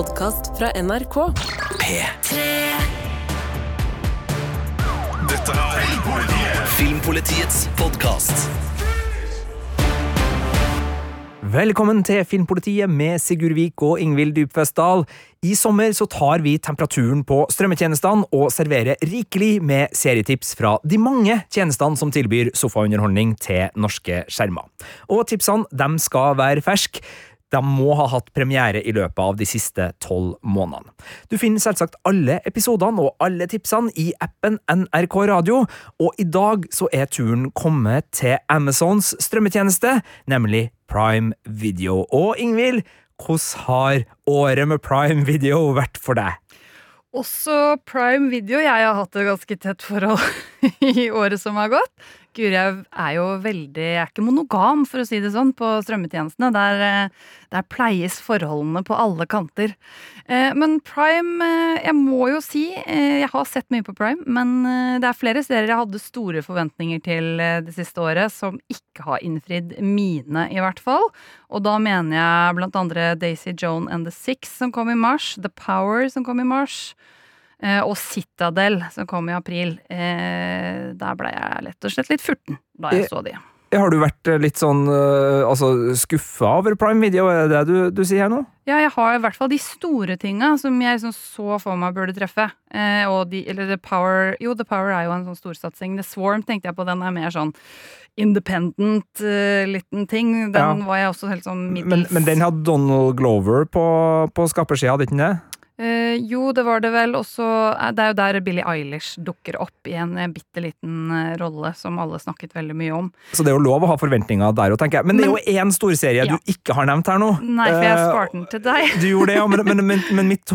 podkast fra NRK. P3 Dette er Filmpolitiets podkast. Velkommen til Filmpolitiet med Sigurd Vik og Ingvild Dybfestdal. I sommer så tar vi temperaturen på strømmetjenestene og serverer rikelig med serietips fra de mange tjenestene som tilbyr sofaunderholdning til norske skjermer. Og tipsene de skal være ferske. De må ha hatt premiere i løpet av de siste tolv månedene. Du finner selvsagt alle episodene og alle tipsene i appen NRK Radio, og i dag så er turen kommet til Amazons strømmetjeneste, nemlig Prime Video. Og Ingvild, hvordan har året med Prime Video vært for deg? Også Prime Video. Jeg har hatt et ganske tett forhold i året som har gått. Guri, er jo veldig Jeg er ikke monogam, for å si det sånn, på strømmetjenestene. Der, eh, der pleies forholdene på alle kanter. Eh, men Prime eh, Jeg må jo si Jeg har sett mye på Prime, men det er flere steder jeg hadde store forventninger til det siste året, som ikke har innfridd mine, i hvert fall. Og da mener jeg blant andre Daisy Joan and The Six, som kom i mars. The Power, som kom i mars. Eh, og Citadel, som kom i april. Eh, der ble jeg lett og slett litt furten da jeg så de. Har du vært litt sånn altså, skuffa over Prime Video, er det det du, du, sier her nå? Ja, jeg har i hvert fall de store tinga som jeg liksom så for meg burde treffe. Eh, og de, eller The Power Jo, The Power er jo en sånn storsatsing. The Swarm tenkte jeg på, den er mer sånn independent uh, liten ting. Den ja. var jeg også helt sånn middels men, men, den hadde Donald Glover på, på skappersida, hadde ikke den det? Uh, jo, det var det vel. Også, eh, det er jo der Billie Eilish dukker opp i en uh, bitte liten uh, rolle som alle snakket veldig mye om. Så det er jo lov å ha forventninger der òg, tenker jeg. Men, det er jo én storserie ja. du ikke har nevnt her nå. Nei, for jeg sparte den til deg. du gjorde det, ja. Men, men, men mitt,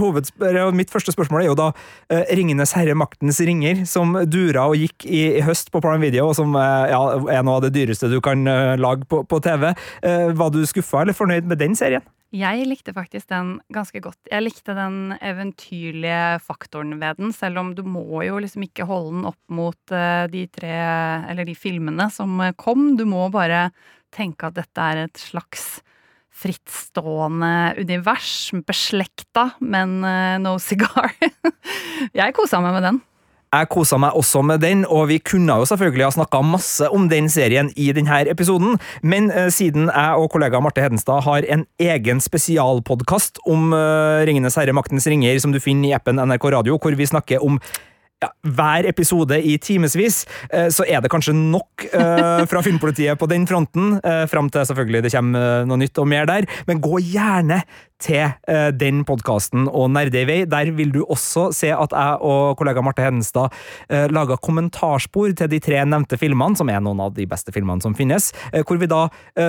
mitt, første spørsmål er jo da Ringenes herre, maktens ringer, som dura og gikk i, i høst på Prime Video, og som ja, er noe av det dyreste du kan lage på, på TV. var du skuffa eller fornøyd med den serien? Jeg likte faktisk den ganske godt. Jeg likte den eventyrlige faktoren ved den, selv om du må jo liksom ikke holde den opp mot uh, de tre, eller de filmene som kom. Du må bare tenke at dette er et slags frittstående univers, beslekta, men uh, no cigar. jeg kosa meg med den. Jeg kosa meg også med den, og vi kunne jo selvfølgelig ha snakka masse om den serien i denne episoden, men uh, siden jeg og kollega Marte Hedenstad har en egen spesialpodkast om uh, Ringenes herre, maktens ringer, som du finner i appen NRK Radio, hvor vi snakker om ja, hver episode i timevis, uh, så er det kanskje nok fra Filmpolitiet på den fronten, fram til selvfølgelig det kommer noe nytt og mer der, men gå gjerne til den podkasten og Nerde i vei. Der vil du også se at jeg og kollega Marte Hedenstad lager kommentarspor til de tre nevnte filmene, som er noen av de beste filmene som finnes, hvor vi da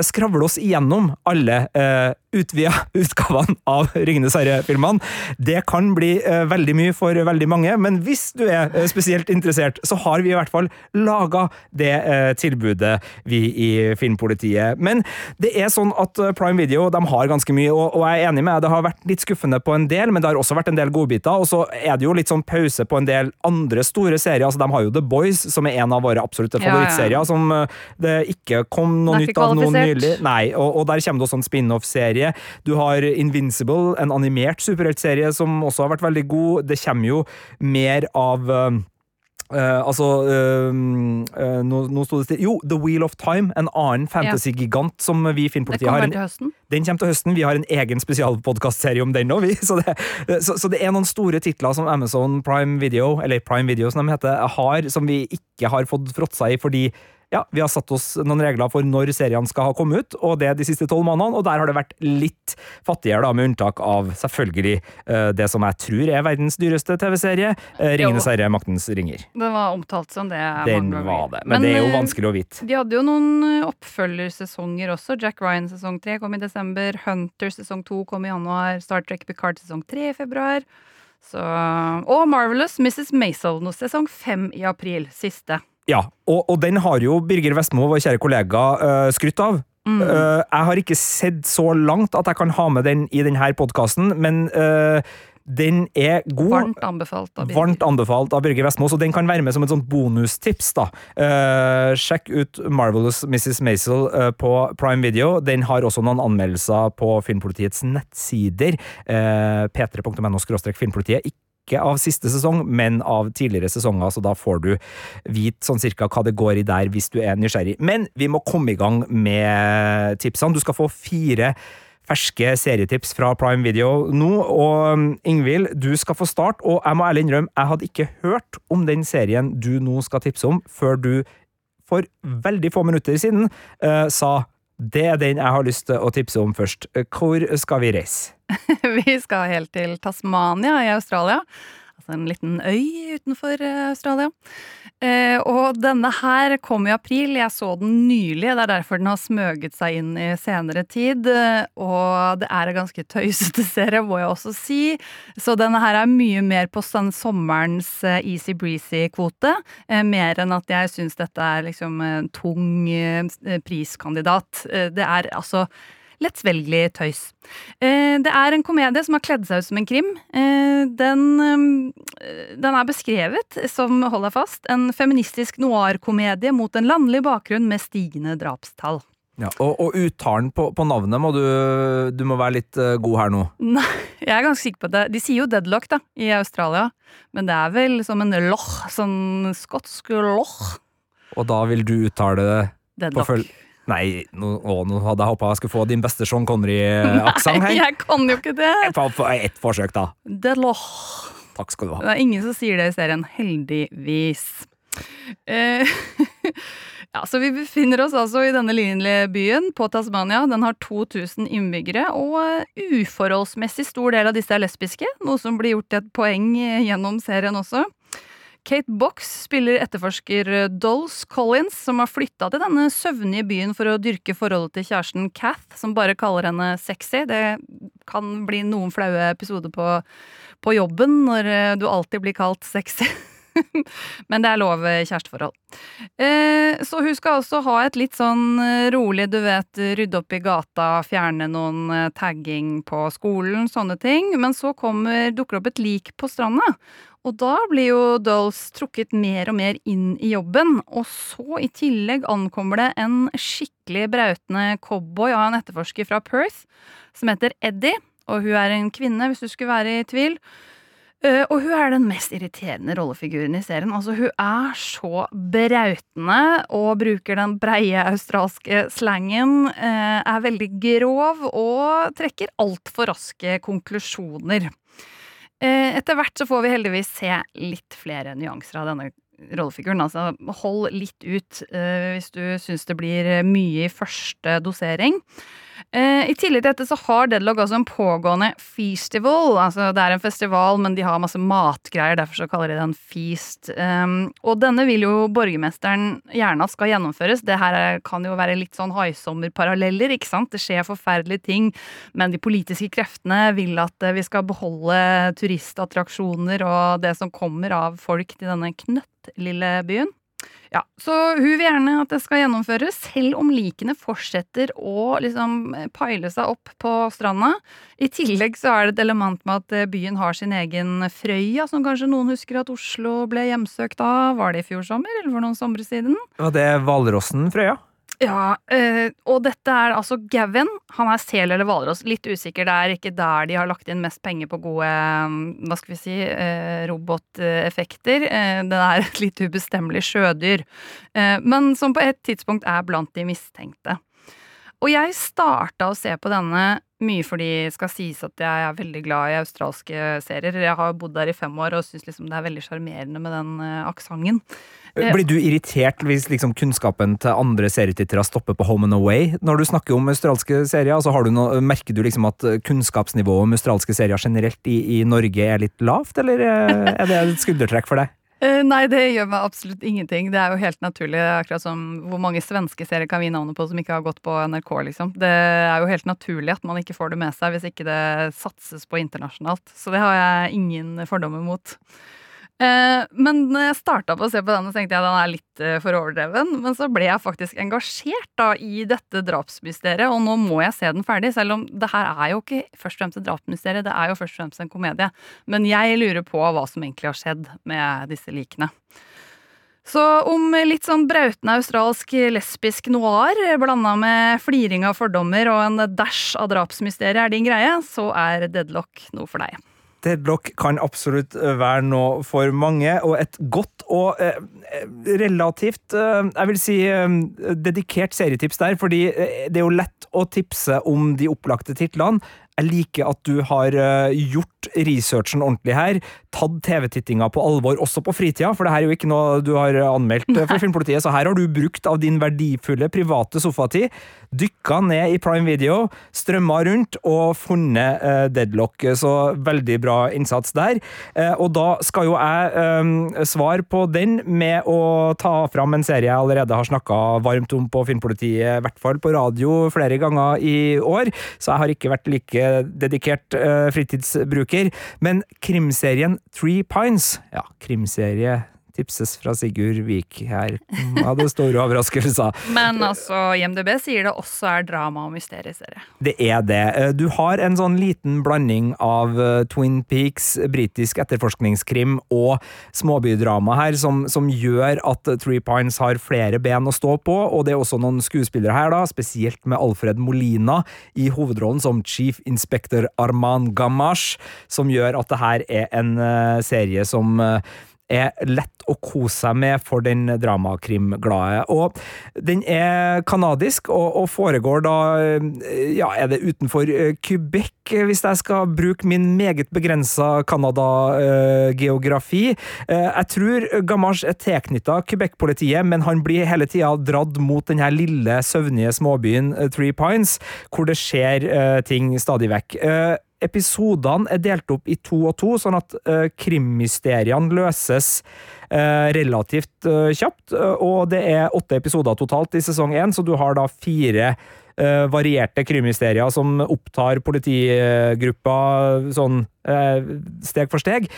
skravler oss igjennom alle utvida utgavene av Ringenes herre-filmene. Det kan bli veldig mye for veldig mange, men hvis du er spesielt interessert, så har vi i hvert fall laga det tilbudet, vi i Filmpolitiet. Men det er sånn at Prime Video de har ganske mye, og, og jeg er enig med Det har vært litt skuffende på en del, men det har også vært en del godbiter. Og så er det jo litt sånn pause på en del andre store serier. Altså, de har jo The Boys, som er en av våre absolutte favorittserier, ja, ja. som eh, det ikke kom noe nytt av noen nylig. Nei, og, og der kommer det også en spin-off-serie. Du har Invincible, en animert superheltserie som også har vært veldig god. Det kommer jo mer av uh, Uh, altså uh, uh, nå, nå sto det Jo, The Wheel of Time, en annen fantasy-gigant som vi i Filmpolitiet har. En. Den kommer til høsten. Vi har en egen spesialpodkastserie om den òg, så, så, så, det er noen store titler som Amazon Prime Video, eller Prime Video som de heter, har, som vi ikke har fått fråtsa i fordi ja, vi har satt oss noen regler for når seriene skal ha kommet ut, og det de siste tolv månedene, og der har det vært litt fattigere, da, med unntak av selvfølgelig uh, det som jeg tror er verdens dyreste TV-serie, uh, Ringenes herre, Maktens ringer. Den var omtalt som det Den var det, men, men, det er jo eh, vanskelig å vite. De hadde jo noen oppfølgersesonger også. Jack Ryan sesong tre kom i desember, Hunter sesong to kom i januar, Star Trek Picard sesong tre i februar. Så, og Marvelous Mrs. Maisel sesong fem i april. Siste. Ja, og, og, den har jo Birger Vestmo, vår kjære kollega, uh, skrytt av. Mm. Uh, jeg har ikke sett så langt at jeg kan ha med den i denne podkasten, men uh, Den er god. Varmt anbefalt av Birger. Varmt anbefalt av Birger Vestmo, så den kan være med som et sånt bonustips. da. Uh, sjekk ut Marvelous Mrs. Maisel uh, på Prime Video. Den har også noen anmeldelser på Filmpolitiets nettsider. Uh, p3.no filmpolitiet. Ikke av siste sesong, men av tidligere sesonger, så da får du vite sånn cirka hva det går i der hvis du er nysgjerrig. Men vi må komme i gang med tipsene. Du skal få fire ferske serietips fra Prime Video nå. Og um, Ingvild, du skal få start, og jeg må ærlig innrømme, jeg hadde ikke hørt om den serien du nå skal tipse om, før du for veldig få minutter siden uh, sa det er den jeg har lyst til å tipse om først. Hvor skal vi reise? Vi skal helt til Tasmania i Australia. Altså en liten øy utenfor eh, Australia. Eh, og denne her kom i april. Jeg så den nylig. Det er derfor den har smøget seg inn i senere tid. Eh, og det er en ganske tøysete serie, må jeg også si. Så denne her er mye mer på sånn sommerens eh, easy breezy-kvote. Mer enn at jeg syns dette er liksom en tung priskandidat. Det er altså lettsvelgelig tøys. Eh, det er en komedie som har kledd seg ut som en krim. Eh, den, eh, den er beskrevet som, hold deg fast, en feministisk noir-komedie mot en landlig bakgrunn med stigende drapstall. Ja, og, og uttalen på, på navnet må du, du må være litt uh, god her nå. Nei, jeg er ganske sikker på det. De sier jo deadlock da, i Australia, men det er vel som en loch, sånn skotsk loch. Og da vil du uttale det på Deadlock. Nei, nå, å, nå hadde jeg håpa jeg skulle få din beste Sean Connery-aksent Nei, jeg kan jo ikke det! Ett forsøk, da. Deadlock. Takk skal du ha. Det er ingen som sier det i serien, heldigvis. Eh, ja, så vi befinner oss altså i denne lille byen på Tasmania. Den har 2000 innbyggere, og eh, uforholdsmessig stor del av disse er lesbiske, noe som blir gjort til et poeng eh, gjennom serien også. Kate Box spiller etterforsker eh, Dolls Collins, som har flytta til denne søvnige byen for å dyrke forholdet til kjæresten Kath, som bare kaller henne sexy. Det kan bli noen flaue episoder på, på jobben når eh, du alltid blir kalt sexy. Men det er lov eh, kjæresteforhold. Eh, så hun skal også ha et litt sånn rolig, du vet, rydde opp i gata, fjerne noen tagging på skolen, sånne ting. Men så kommer, dukker det opp et lik på stranda. Og da blir jo Dolls trukket mer og mer inn i jobben. Og så i tillegg ankommer det en skikkelig brautende cowboy av en etterforsker fra Perth som heter Eddie. Og hun er en kvinne, hvis du skulle være i tvil. Eh, og hun er den mest irriterende rollefiguren i serien. Altså, hun er så brautende og bruker den breie australske slangen. eh, Er veldig grov og trekker altfor raske konklusjoner. Eh, Etter hvert så får vi heldigvis se litt flere nyanser av denne rollefiguren. Altså, hold litt ut eh, hvis du syns det blir mye i første dosering. Eh, I tillegg til dette så har Deadlock også en pågående festival. Altså det er en festival, men de har masse matgreier, derfor så kaller de det en feast. Eh, og denne vil jo borgermesteren gjerne at skal gjennomføres. Det her er, kan jo være litt sånn haisommerparalleller, ikke sant. Det skjer forferdelige ting, men de politiske kreftene vil at eh, vi skal beholde turistattraksjoner og det som kommer av folk til denne knøttlille byen. Ja, Så hun vil gjerne at det skal gjennomføres, selv om likene fortsetter å liksom paile seg opp på stranda. I tillegg så er det et element med at eh, byen har sin egen Frøya, som kanskje noen husker at Oslo ble hjemsøkt av. Var det i fjor sommer, eller for noen somre siden? Var det Hvalrossen, Frøya? Ja, øh, og dette er altså Gavin. Han er sel eller hvalross. Litt usikker. Det er ikke der de har lagt inn mest penger på gode mm, hva skal vi si, øh, roboteffekter. Eh, det er et litt ubestemmelig sjødyr. Eh, men som på et tidspunkt er blant de mistenkte. Og jeg starta å se på denne mye fordi det skal sies at jeg er veldig glad i australske serier. Jeg har bodd der i fem år og syns liksom det er veldig sjarmerende med den uh, aksenten. Eh, Blir du irritert hvis liksom kunnskapen til andre serietittere stopper på Home and Away når du snakker om australske serier? Altså, har du noe, merker du liksom at kunnskapsnivået om australske serier generelt i, i Norge er litt lavt, eller eh, er det et skuldertrekk for deg? Eh, nei, det gjør meg absolutt ingenting. Det er jo helt naturlig. Akkurat som hvor mange svenske serier kan vi navnet på som ikke har gått på NRK, liksom. Det er jo helt naturlig at man ikke får det med seg hvis ikke det satses på internasjonalt. Så det har jeg ingen fordommer mot. Eh, men når jeg starta på å se på den, så tenkte jeg at den er litt eh, for overdreven. Men så ble jeg faktisk engasjert da i dette drapsmysteriet, og nå må jeg se den ferdig. Selv om det her er jo ikke først og fremst et drapsmysterium, det er jo først og fremst en komedie. Men jeg lurer på hva som egentlig har skjedd med disse likene. Så om litt sånn brautende australsk lesbisk noir blanda med fliring av fordommer og en dash av drapsmysteriet er din greie, så er Deadlock noe for deg. Deadlock kan absolutt være noe for mange, og et godt og eh, relativt, eh, jeg vil si, eh, dedikert serietips der, fordi eh, det er jo lett å tipse om de opplagte titlene. Jeg liker at du har eh, gjort researchen ordentlig her, tatt TV-tittinga på alvor, også på fritida, for det her er jo ikke noe du har anmeldt eh, for Filmpolitiet, så her har du brukt av din verdifulle private sofatid, dykka ned i Prime Video, strømma rundt og funnet uh, Deadlock, så veldig bra innsats der. Uh, og da skal jo jeg eh, svare på den med å ta fram en serie jeg allerede har snakka varmt om på Filmpolitiet, i hvert fall på radio flere ganger i år, så jeg har ikke vært like dedikert uh, fritidsbruker. Men krimserien Three Pines Ja, krimserie tipses fra Sigurd Vik her. Hadde store overraskelser. Men altså, IMDb sier det også er drama og mysterieserie. Det er det. Eh, du har en sånn liten blanding av eh, Twin Peaks, britisk etterforskningskrim og småbydrama her, som, som gjør at Three Pines har flere ben å stå på, og det er også noen skuespillere her, da, spesielt med Alfred Molina i hovedrollen som Chief Inspector Arman Gamash, som gjør at det her er en uh, serie som er lett å kose seg med for den dramakrimglade. Og den er kanadisk og, og, foregår da Ja, er det utenfor eh, Quebec, hvis jeg skal bruke min meget begrensa Canada-geografi? Eh, jeg tror Gamache er tilknytta Quebec-politiet, men han blir hele tida dratt mot den her lille, søvnige småbyen eh, Three Pines, hvor det skjer ting stadig vekk episodene er delt opp i to og to, sånn at uh, krimmysteriene løses uh, relativt uh, kjapt. og det er åtte episoder totalt i sesong én, så du har da fire varierte krimmysterier som opptar politigruppa sånn steg for steg.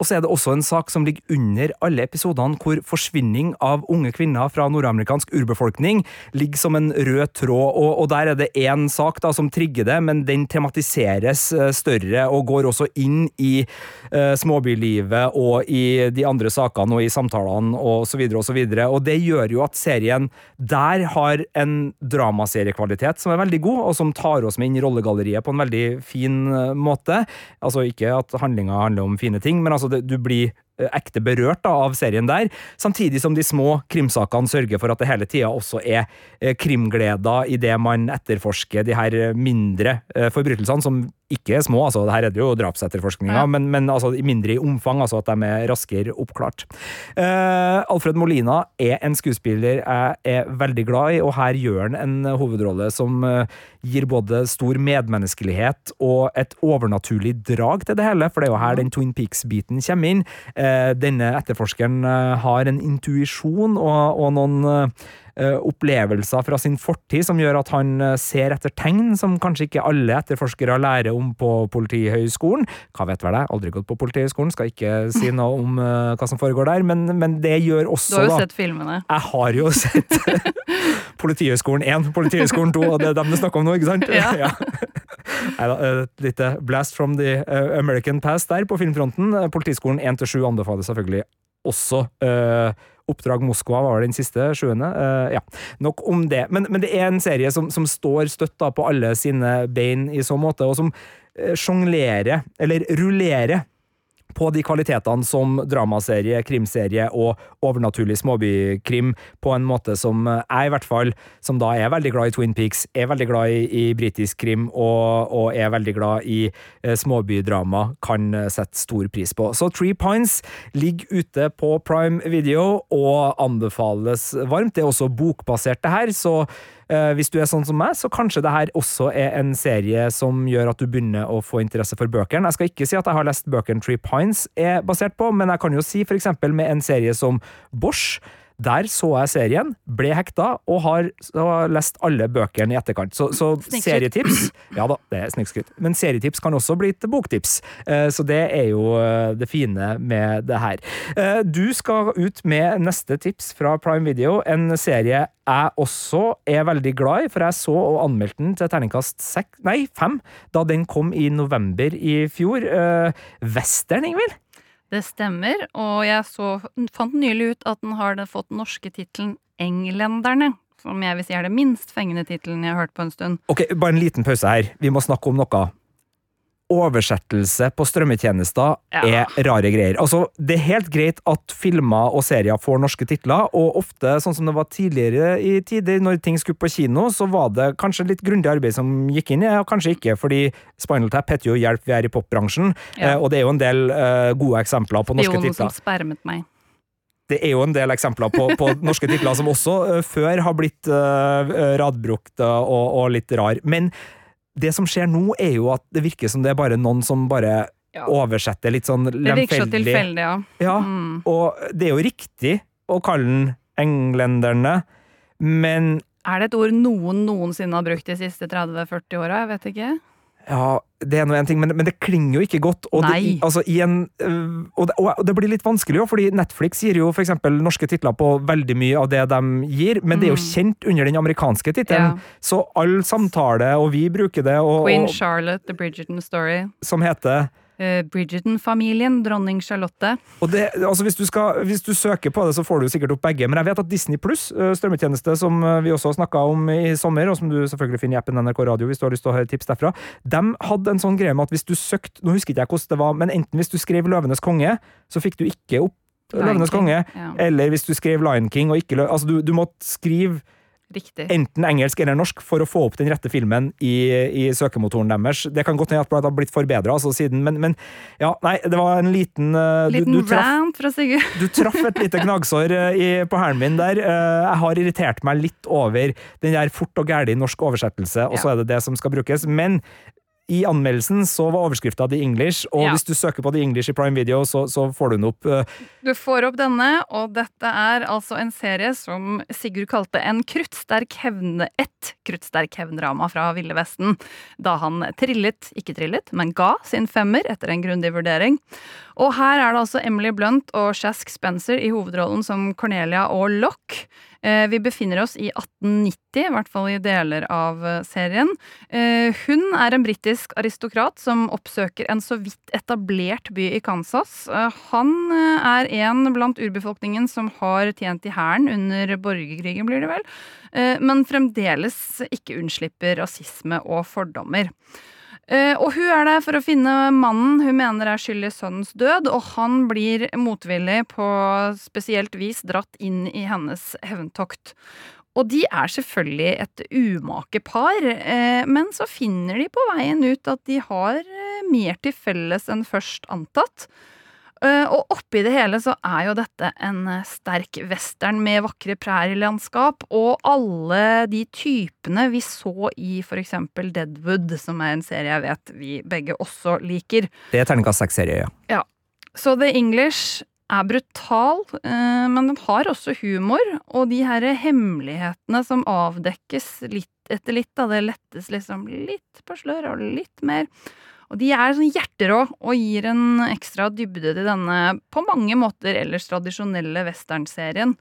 Og så er det også en sak som ligger under alle episodene, hvor forsvinning av unge kvinner fra nordamerikansk urbefolkning ligger som en rød tråd, og, og der er det én sak da som trigger det, men den tematiseres uh, større og går også inn i småbylivet og i de andre sakene og i samtalene og så videre og så videre, og det gjør jo at serien der har en dramaseriekvalitet som er veldig god, og som tar oss med inn i rollegalleriet på en veldig fin eh, måte. Altså ikke at handlinga handler om fine ting, men altså det, du blir ekte berørt da, av serien der, samtidig som de små krimsakene sørger for at det hele tida også er eh, krimgleder i det man etterforsker de her mindre eh, forbrytelsene, som ikke er små, altså her er det jo drapsetterforskninga, ja. men, men altså, mindre i omfang, altså at de er raskere oppklart. Uh, Alfred Molina er en skuespiller jeg er veldig glad i, og her gjør han en hovedrolle som uh, gir både stor medmenneskelighet og et overnaturlig drag til det hele, for det er jo her den Twin Peaks-biten kommer inn. Eh, denne etterforskeren eh, har en intuisjon og, og, noen eh, opplevelser fra sin fortid som gjør at han ser etter tegn som kanskje ikke alle etterforskere lærer om på Politihøgskolen. Hva vet vel jeg, aldri gått på Politihøgskolen, skal ikke si noe om hva som foregår der, men, men det gjør også Du har jo da, sett filmene. Jeg har jo sett Politihøgskolen 1, Politihøgskolen 2, og det er dem du snakker om nå, ikke sant? Ja. ja. Et lite blast from the American past der på filmfronten. Politiskolen 1-7 anbefaler selvfølgelig også. Oppdrag Moskva var den siste, sjuende. Ja, nok om det. Men, men, det er en serie som, som står støtt på alle sine bein i så måte, og som sjonglerer, eller rullerer, på de kvalitetene som dramaserie, krimserie og overnaturlig småbykrim, på en måte som jeg i hvert fall, som da er veldig glad i Twin Peaks, er veldig glad i, i britisk krim og, og, er veldig glad i eh, småbydrama, kan sette stor pris på. Så Three Pines ligger ute på Prime Video og anbefales varmt. Det er også bokbasert, det her, så Eh, hvis du er sånn som meg, så kanskje det her også er en serie som gjør at du begynner å få interesse for bøkene. Jeg skal ikke si at jeg har lest bøkene Tree Pines er basert på, men jeg kan jo si for eksempel med en serie som Bosch, Der så jeg serien, ble hekta, og har, har lest alle bøkene i etterkant. Så, så serietips Ja da, det er snikskritt. Men serietips kan også bli til boktips. Eh, Så det er jo eh, det fine med det her. Eh, Du skal ut med neste tips fra Prime Video, en serie jeg også er veldig glad i, for jeg så og anmeldte den til terningkast seks, nei, fem da den kom i november i fjor. Western, Ingvild? Det stemmer, og jeg så, fant nylig ut at den har fått den norske tittelen Englenderne. Som jeg vil si er det minst fengende tittelen jeg har hørt på en stund. Ok, bare en liten pause her. Vi må snakke om noe. Oversettelse på strømmetjenester Ja. er rare greier. Altså, Det er helt greit at filmer og serier får norske titler, og ofte, sånn som det var tidligere i tider, når ting skulle på kino, så var det kanskje litt grundig arbeid som gikk inn i det, og kanskje ikke, fordi Spinal Tap heter jo Hjelp, vi er i popbransjen, Ja. eh, og det er jo en del eh, gode eksempler på norske titler. Det er jo noe titler. som spermet meg. Det er jo en del eksempler på, på norske titler som også uh, før har blitt uh, radbrukt og, og litt rar. Men det som skjer nå, er jo at det virker som det er bare noen som bare Ja. oversetter litt sånn Det virker så lemfeldig. tilfeldig, ja. Ja, Mm. og det er jo riktig å kalle den englenderne, men Er det et ord noen noensinne har brukt de siste 30-40 åra? Jeg vet ikke. Ja, det er nå en ting, men, men det klinger jo ikke godt. Og, det, altså, i en, øh, og, det, og det blir litt vanskelig, jo, fordi Netflix gir jo for eksempel norske titler på veldig mye av det de gir, men det er jo Mm. kjent under den amerikanske tittelen. Ja. Så all samtale, og vi bruker det, og, Queen Charlotte, The Bridgerton Story. som heter Bridgerton-familien, dronning Charlotte. og det, altså hvis, du skal, hvis du søker på det, så får du sikkert opp begge. Men jeg vet at Disney Pluss, strømmetjeneste som øh, vi også snakka om i sommer, og som du selvfølgelig finner i appen NRK Radio hvis du har lyst til å høre tips derfra, de hadde en sånn greie med at hvis du søkte Nå husker ikke jeg hvordan det var, men enten hvis du skrev Løvenes konge, så fikk du ikke opp Løvenes konge. ja. Eller hvis du skrev Lion King og ikke Lø... Altså, du, du måtte skrive Riktig. enten engelsk eller norsk for å få opp den rette filmen i, i søkemotoren deres. Det kan godt hende at det har blitt forbedra altså, siden, men, men ja, nei, det var en liten uh, Liten du du rant fra Sigurd. du traff et lite gnagsår uh, i, på hælen min der. Uh, Jeg har irritert meg litt over den der fort og gæli norsk oversettelse, og så er det det som skal brukes. Men i anmeldelsen så var overskrifta The English, og Ja. hvis du søker på The English i Prime Video, så, så får du den opp. eh, Du får opp denne, og dette er altså en serie som Sigurd kalte en kruttsterk hevne... Et kruttsterk hevndrama fra Ville Vesten. Da han trillet, ikke trillet, men ga sin femmer etter en grundig vurdering. Og her er det altså Emily Blunt og Shask Spencer i hovedrollen som Cornelia og Lock. Eh, Vi befinner oss i 1890, i hvert fall i deler av eh, serien. Eh, Hun er en britisk aristokrat som oppsøker en så vidt etablert by i Kansas. Han er en blant urbefolkningen som har tjent i hæren under borgerkrigen, blir det vel, men fremdeles ikke unnslipper rasisme og fordommer. Eh, Og hun er der for å finne mannen hun mener er skyld i sønnens død, og han blir motvillig på spesielt vis dratt inn i hennes hevntokt. Og de er selvfølgelig et umake par, eh, men så finner de på veien ut at de har eh, mer til felles enn først antatt. Eh, Og oppi det hele så er jo dette en eh, sterk western med vakre prærielandskap, og alle de typene vi så i eksempel Deadwood, som er en serie jeg vet vi begge også liker. Det er terningkast seks-serie, ja. Så The English er brutal, eh, men den har også humor, og de her hemmelighetene som avdekkes litt etter litt, da det lettes liksom litt på slør og litt mer. Og de er sånn hjerterå og gir en ekstra dybde til denne på mange måter ellers tradisjonelle westernserien.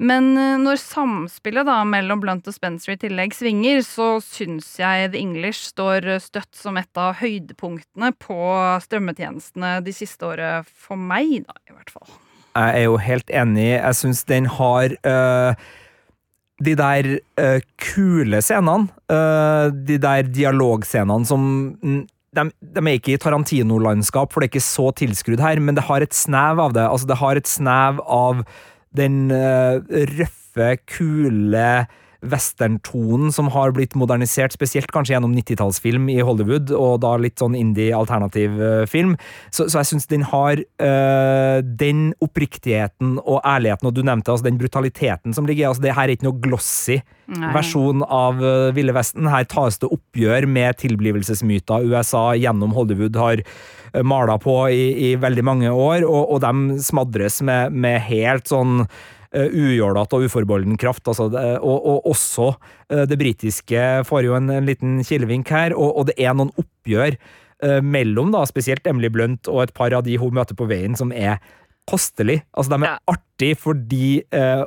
Men eh, når samspillet da mellom Blunt og Spencer i tillegg svinger, så syns jeg The English står støtt som et av høydepunktene på strømmetjenestene de siste året. For meg, da, i hvert fall. Jeg er jo helt enig. Jeg syns den har øh, de der øh, kule scenene, øh, de der dialogscenene som de, de er ikke i Tarantino-landskap, for det er ikke så tilskrudd her, men det har et snev av det. Altså, det har et snev av den uh, røffe, kule westerntonen som har blitt modernisert, spesielt kanskje gjennom 90-tallsfilm i Hollywood, og da litt sånn indie-alternativ øh, film. Så, så jeg syns den har øh, den oppriktigheten og ærligheten, og du nevnte altså den brutaliteten som ligger i altså Det her er ikke noe glossy Nei. versjon av øh, Ville Vesten. Her tas det oppgjør med tilblivelsesmyter USA gjennom Hollywood har øh, mala på i, i veldig mange år, og, og de smadres med, med helt sånn uh, ujålete og uforbeholden kraft. Altså og, og, også uh, det britiske får jo en, en liten kilevink her, og, og, det er noen oppgjør uh, mellom da, spesielt Emily Blunt og et par av de hun møter på veien, som er kostelig. Altså, de er Ja. artig fordi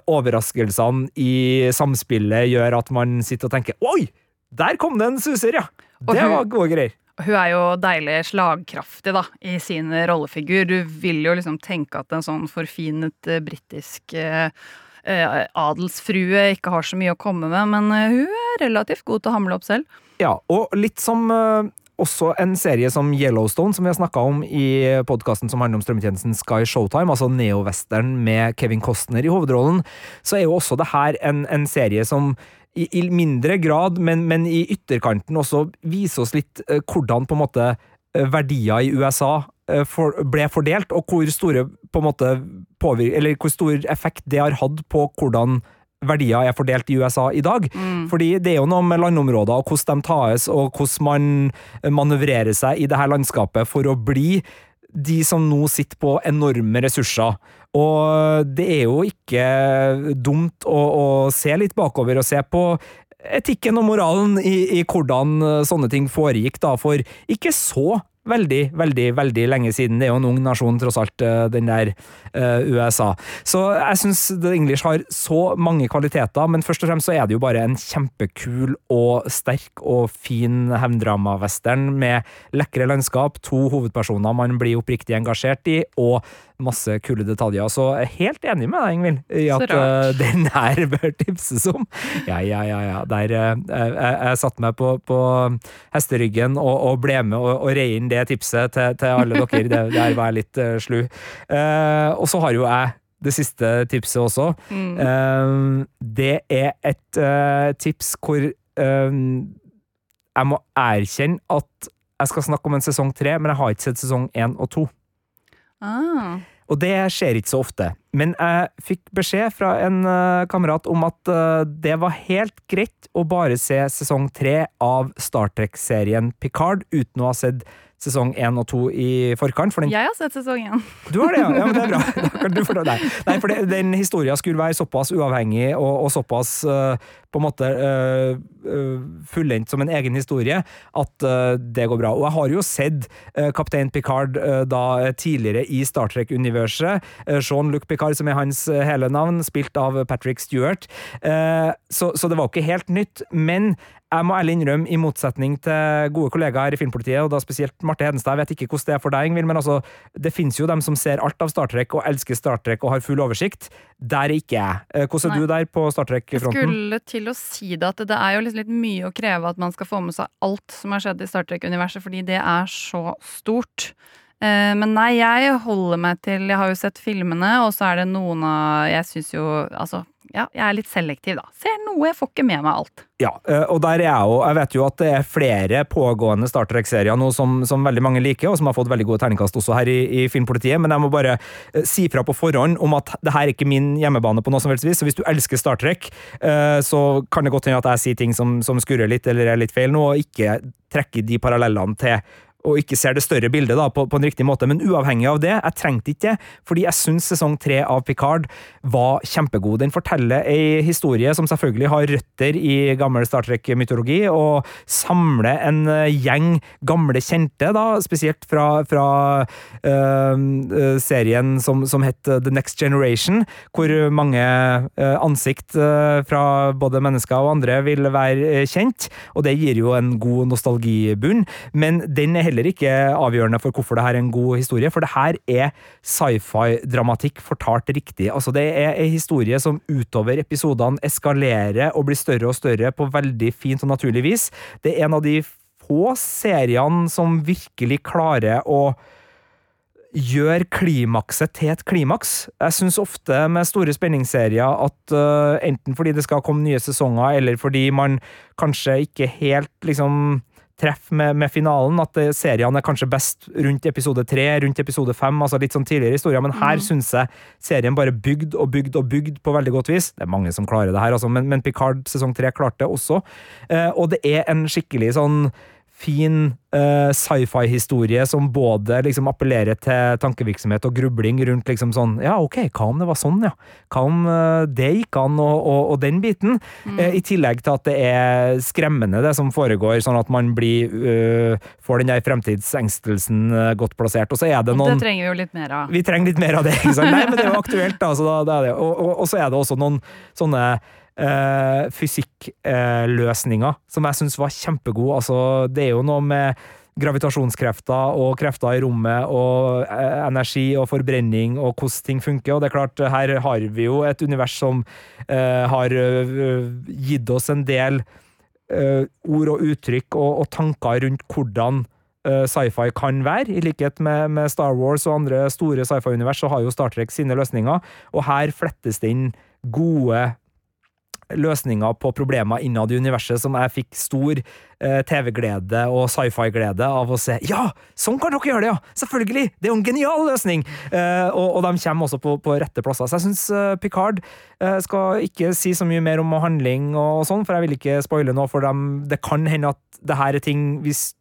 overraskelsene i samspillet gjør at man sitter og tenker Oi! Der kom det en suser, ja! Det var gode greier. Hun er jo deilig slagkraftig da, i sin rollefigur. Du vil jo liksom tenke at en sånn forfinet eh, britisk eh, eh, adelsfrue ikke har så mye å komme med, men eh, hun er relativt god til å hamle opp selv. Ja, og litt som eh, også en serie som Yellowstone, som vi har snakka om i podkasten som handler om strømmetjenesten Sky Showtime, altså neowestern med Kevin Costner i hovedrollen, så er jo også det her en, en serie som i, i mindre grad, men, men i ytterkanten også vise oss litt eh, hvordan på en måte eh, verdier i USA eh, for, ble fordelt, og hvor store på en måte påvir eller hvor stor effekt det har hatt på hvordan verdier er fordelt i USA i dag. Fordi det er jo noe med landområder og hvordan de tas, og hvordan man manøvrerer seg i det her landskapet for å bli de som nå sitter på enorme ressurser. Og det er jo ikke dumt å, å se litt bakover og se på etikken og moralen i, i hvordan sånne ting foregikk, da, for ikke så veldig, veldig, veldig lenge siden. Det er jo en ung nasjon, tross alt, eh, den der uh, USA. Så jeg syns The English har så mange kvaliteter, men først og fremst så er det jo bare en kjempekul og sterk og fin hevndrama-western med lekre landskap, to hovedpersoner man blir oppriktig engasjert i, og masse kule detaljer. Så jeg er helt enig med deg, Ingvild, i at eh, den her bør tipses om. Ja, ja, ja, ja. Der, uh, jeg, jeg, jeg satte meg på, på hesteryggen og, og ble med og, og rei inn det tipset til, til alle dere. Det, er var jeg litt uh, slu. Uh, og så har jo jeg det siste tipset også. Eh, det er et tips hvor jeg må erkjenne at jeg skal snakke om en sesong tre, men jeg har ikke sett sesong én og to. Ah. Og det skjer ikke så ofte. Men jeg fikk beskjed fra en uh, kamerat om at uh, det var helt greit å bare se sesong tre av Star Trek-serien Picard uten å ha sett sesong én og to i forkant. For den Jeg har sett sesong én. du har det, ja. ja men det er bra. Da kan deg. Nei, for det, den historien skulle være såpass uavhengig og, og såpass uh, på en måte uh, fullendt som en egen historie at uh, det går bra. Og jeg har jo sett uh, Kaptein Picard da tidligere i Star Trek-universet. Uh, Jean-Luc Picard, som er hans hele navn, spilt av Patrick Stewart. Så, så det var jo ikke helt nytt. Men jeg må ærlig innrømme, i motsetning til gode kollegaer i Filmpolitiet, og da spesielt Marte Hedenstad, jeg vet ikke hvordan det er for deg, Ingvild, men altså, det finnes jo dem som ser alt av Star Trek og elsker Star Trek og har full oversikt. Der er ikke jeg. Eh, Hvordan er Nei. du der på Star Trek-fronten? Jeg skulle til å si det at det er jo liksom litt mye å kreve at man skal få med seg alt som har skjedd i Star Trek-universet, fordi det er så stort. Eh, Men nei, jeg holder meg til Jeg har jo sett filmene, og så er det noen av Jeg syns jo Altså, ja, jeg er litt selektiv, da. Ser noe, jeg får ikke med meg alt. Ja, eh, og der er jeg jo Jeg vet jo at det er flere pågående Star Trek-serier nå som, som veldig mange liker, og som har fått veldig gode terningkast også her i, i Filmpolitiet, men jeg må bare eh, si fra på forhånd om at det her er ikke min hjemmebane på noe som helst vis, så hvis du elsker Star Trek, så kan det godt hende at jeg sier ting som, som skurrer litt eller er litt feil nå, og ikke trekker de parallellene til og ikke ser det større bildet da, på, på en riktig måte. Men uavhengig av det, jeg trengte ikke det, fordi jeg syns sesong tre av Picard var kjempegod. Den forteller ei historie som selvfølgelig har røtter i gammel Star Trek-mytologi, og samler en eh, gjeng gamle kjente, da, spesielt fra, fra eh, serien som, som het The Next Generation, hvor mange øh, ansikt øh, fra både mennesker og andre vil være kjent, og det gir jo en god nostalgibunn, men den er heller ikke avgjørende for hvorfor det her er en god historie, for det her er sci-fi-dramatikk fortalt riktig. Altså, det er en historie som utover episodene eskalerer og blir større og større på veldig fint og naturlig vis. Det er en av de få seriene som virkelig klarer å gjør klimakset til et klimaks. Jeg syns ofte med store spenningsserier at uh, enten fordi det skal komme nye sesonger, eller fordi man kanskje ikke helt liksom treffer med, med finalen, at eh, seriene er kanskje best rundt episode tre, rundt episode fem, altså litt sånn tidligere historier, men her syns jeg serien bare bygd og bygd og bygd på veldig godt vis. Det er mange som klarer det her, altså, men, men Picard sesong tre klarte det også. Eh, og det er en skikkelig sånn fin uh, sci-fi-historie som både liksom appellerer til tankevirksomhet og grubling rundt liksom sånn Ja, ok, hva om det var sånn, ja? Hva om uh, det gikk an, og, og, og den biten? Eh, I tillegg til at det er skremmende, det som foregår, sånn at man blir får den der fremtidsengstelsen godt plassert. Og så er det noen det trenger vi jo litt mer av. vi trenger litt mer av det. ikke sant? Nei, men det er jo aktuelt, da. Så da, det er det. Og, og, og så er det også noen sånne eh, fysikkløsninger som jeg syns var kjempegode. Altså, det er jo noe med gravitasjonskrefter og krefter i rommet og eh, energi og forbrenning og hvordan ting funker. Og det er klart, her har vi jo et univers som eh, har eh, gitt oss en del eh, ord og uttrykk og, og tanker rundt hvordan sci-fi kan være. I likhet med, med Star Wars og andre store sci-fi-univers, så har jo Star Trek sine løsninger, og her flettes det inn gode løsninger på problemer innad i universet som jeg fikk stor eh, TV-glede og sci-fi-glede av å se. Ja, sånn kan dere gjøre det, ja! Selvfølgelig! Det er jo en genial løsning! Eh, og, og de kommer også på, på rette plasser. Så jeg syns eh, Picard eh, skal ikke si så mye mer om handling og sånn, for jeg vil ikke spoile noe for dem. Det kan hende at det her er ting hvis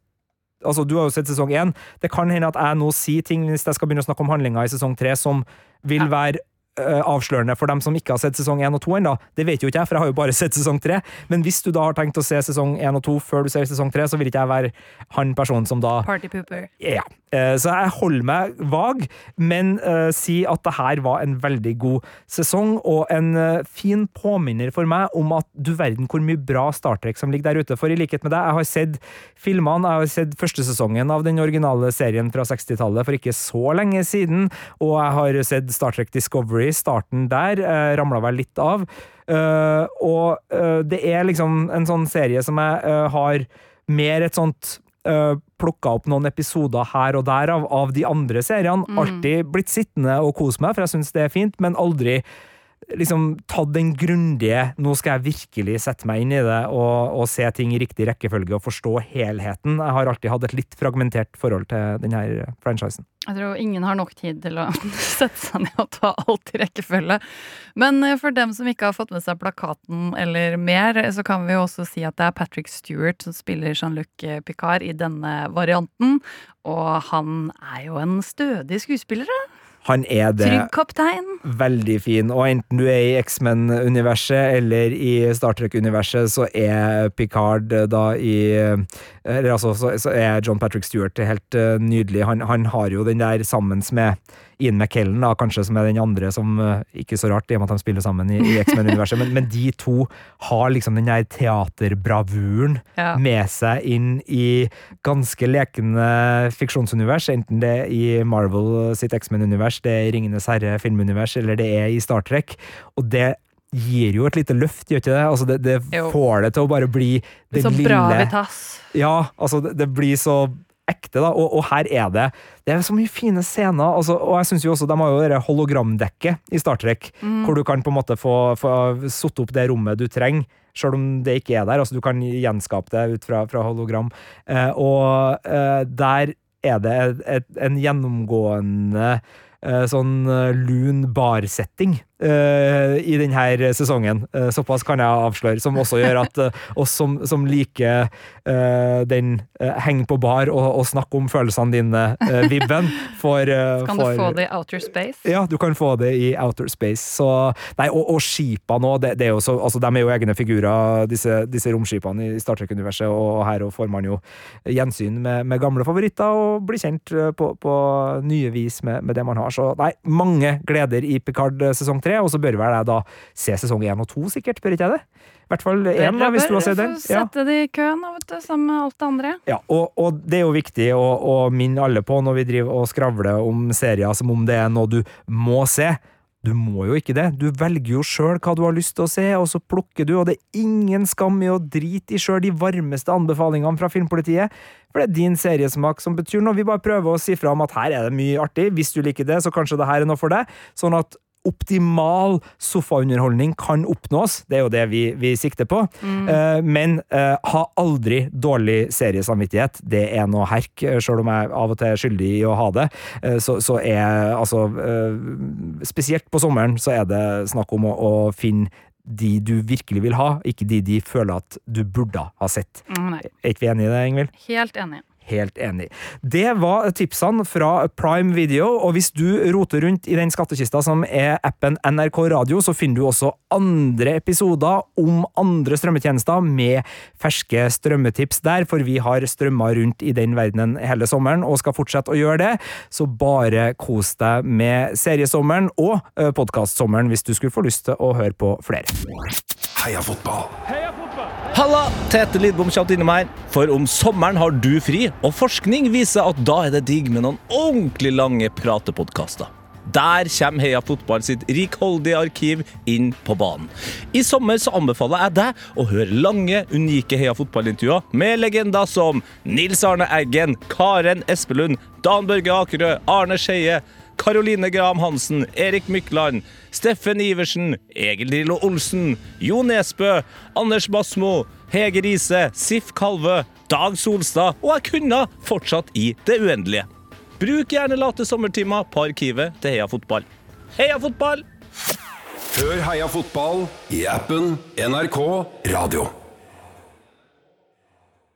Altså, du har jo sett sesong én. Det kan hende at jeg nå sier ting hvis jeg skal begynne å snakke om handlinga i sesong tre, som vil være avslørende for dem som ikke har sett sesong 1 og 2 ennå. Det vet jo ikke jeg, for jeg har jo bare sett sesong 3. Men hvis du da har tenkt å se sesong 1 og 2 før du ser sesong 3, så vil ikke jeg være han personen som da Party pooper. Ja. Eh, Så jeg holder meg vag, men uh, si at det her var en veldig god sesong, og en uh, fin påminner for meg om at du verden hvor mye bra Star Trek som ligger der ute. For i likhet med deg, jeg har sett filmene, jeg har sett første sesongen av den originale serien fra 60-tallet for ikke så lenge siden, og jeg har sett Star Trek Discovery, starten der, uh, ramla vel litt av. Uh, og det er liksom en sånn serie som jeg har mer et sånt uh, plukka opp noen episoder her og der av, av de andre seriene. Alltid blitt sittende og kose meg, for jeg syns det er fint, men aldri liksom tatt den grundige 'nå skal jeg virkelig sette meg inn i det' og, og se ting i riktig rekkefølge og forstå helheten. Jeg har alltid hatt et litt fragmentert forhold til denne franchisen. Jeg tror ingen har nok tid til å sette seg ned og ta alt i rekkefølge. Men eh, for dem som ikke har fått med seg plakaten eller mer, så kan vi jo også si at det er Patrick Stewart som spiller Jean-Luc Picard i denne varianten. Og han er jo en stødig skuespiller. da. Han er det. Trygg kaptein. veldig fin, og enten du er i X-Men-universet eller i Star Trek-universet, så er Picard da i Eller altså, så, så er John Patrick Stewart helt eh, nydelig. Han, han har jo den der sammen med Ian McKellen, da, kanskje, som er den andre som eh, Ikke så rart, i og med at de spiller sammen i, i X-Men-universet, men, men de to har liksom den der teaterbravuren Ja. med seg inn i ganske lekende fiksjonsunivers, enten det er i Marvel sitt X-Men-univers, det er i Ringenes herre-filmunivers, eller det er i Star Trek. Og det gir jo et lite løft, gjør ikke det? Altså det, det får det til å bare bli den Så lille bra Vitas. ja, altså det, det blir så ekte, da, og, og her er det Det er så mye fine scener, altså, og jeg synes jo også de har jo det hologramdekket i Star Trek, hvor du kan på en måte få, få satt opp det rommet du trenger, selv om det ikke er der. altså Du kan gjenskape det ut fra, fra hologram. Eh, og eh, der er det et, et, en gjennomgående eh, sånn eh, lun bar-setting eh, i denne sesongen. Uh, såpass kan jeg avsløre, som også gjør at uh, oss som, som liker den heng på bar og, og snakk om følelsene dine-vibben, får, Kan du for, få det i outer space? ja, du kan få det i outer space. Så, nei, og, og skipene òg, det, det er så, altså, de er jo egne figurer, disse, disse romskipene i Star Trek-universet, og her får man jo gjensyn med, med gamle favoritter og blir kjent på, på nye vis med, med det man har. Så nei, mange gleder i Picard sesong tre, og så bør vel jeg da se sesong én og to, sikkert, bør ikke jeg det? I hvert fall én, da, hvis du har sett den. Ja. Sette det i køen, vet du, sammen med alt det andre. Ja, og, og det er jo viktig å, å minne alle på når vi driver og skravler om serier som om det er noe du må se. Du må jo ikke det. Du velger jo sjøl hva du har lyst til å se, og så plukker du, og det er ingen skam i å drite i sjøl de varmeste anbefalingene fra Filmpolitiet. For det er din seriesmak som betyr noe. Vi bare prøver å si fra om at her er det mye artig. Hvis du liker det, så kanskje det her er noe for deg. Sånn at optimal sofaunderholdning kan oppnås. Det er jo det vi, vi sikter på. Eh, men uh, ha aldri dårlig seriesamvittighet. Det er noe herk, eh, sjøl om jeg av og til er skyldig i å ha det. Uh, så, så er altså Spesielt på sommeren så er det snakk om å, å finne de du virkelig vil ha, ikke de de føler at du burde ha sett. Mm, Er ikke vi enige i det, Ingvild? helt enig. Helt enig. Det var tipsene fra Prime Video, og hvis du roter rundt i den skattkista som er appen NRK Radio, så finner du også andre episoder om andre strømmetjenester med ferske strømmetips der, for vi har strømma rundt i den verdenen hele sommeren og skal fortsette å gjøre det, så bare kos deg med seriesommeren og podkastsommeren hvis du skulle få lyst til å høre på flere. Heia fotball! Halla! Tete Lidbom kommer innom her. For om sommeren har du fri, og forskning viser at da er det digg med noen ordentlig lange pratepodkaster. Der kommer Heia Fotball sitt rikholdige arkiv inn på banen. I sommer så anbefaler jeg deg å høre lange, unike Heia Fotball-intervjuer med legender som Nils Arne Eggen, Karen Espelund, Dan Børge Akerø, Arne Skeie, Karoline Graham Hansen, Erik Mykland, Steffen Iversen, Egil Drillo Olsen, Jo Nesbø, Anders Basmo, Hege Riise, Sif Kalve, Dag Solstad, og jeg kunne fortsatt i det uendelige. Bruk gjerne late sommertimer på arkivet til Heia Fotball. Heia Fotball! Hør Heia fotball i appen NRK Radio.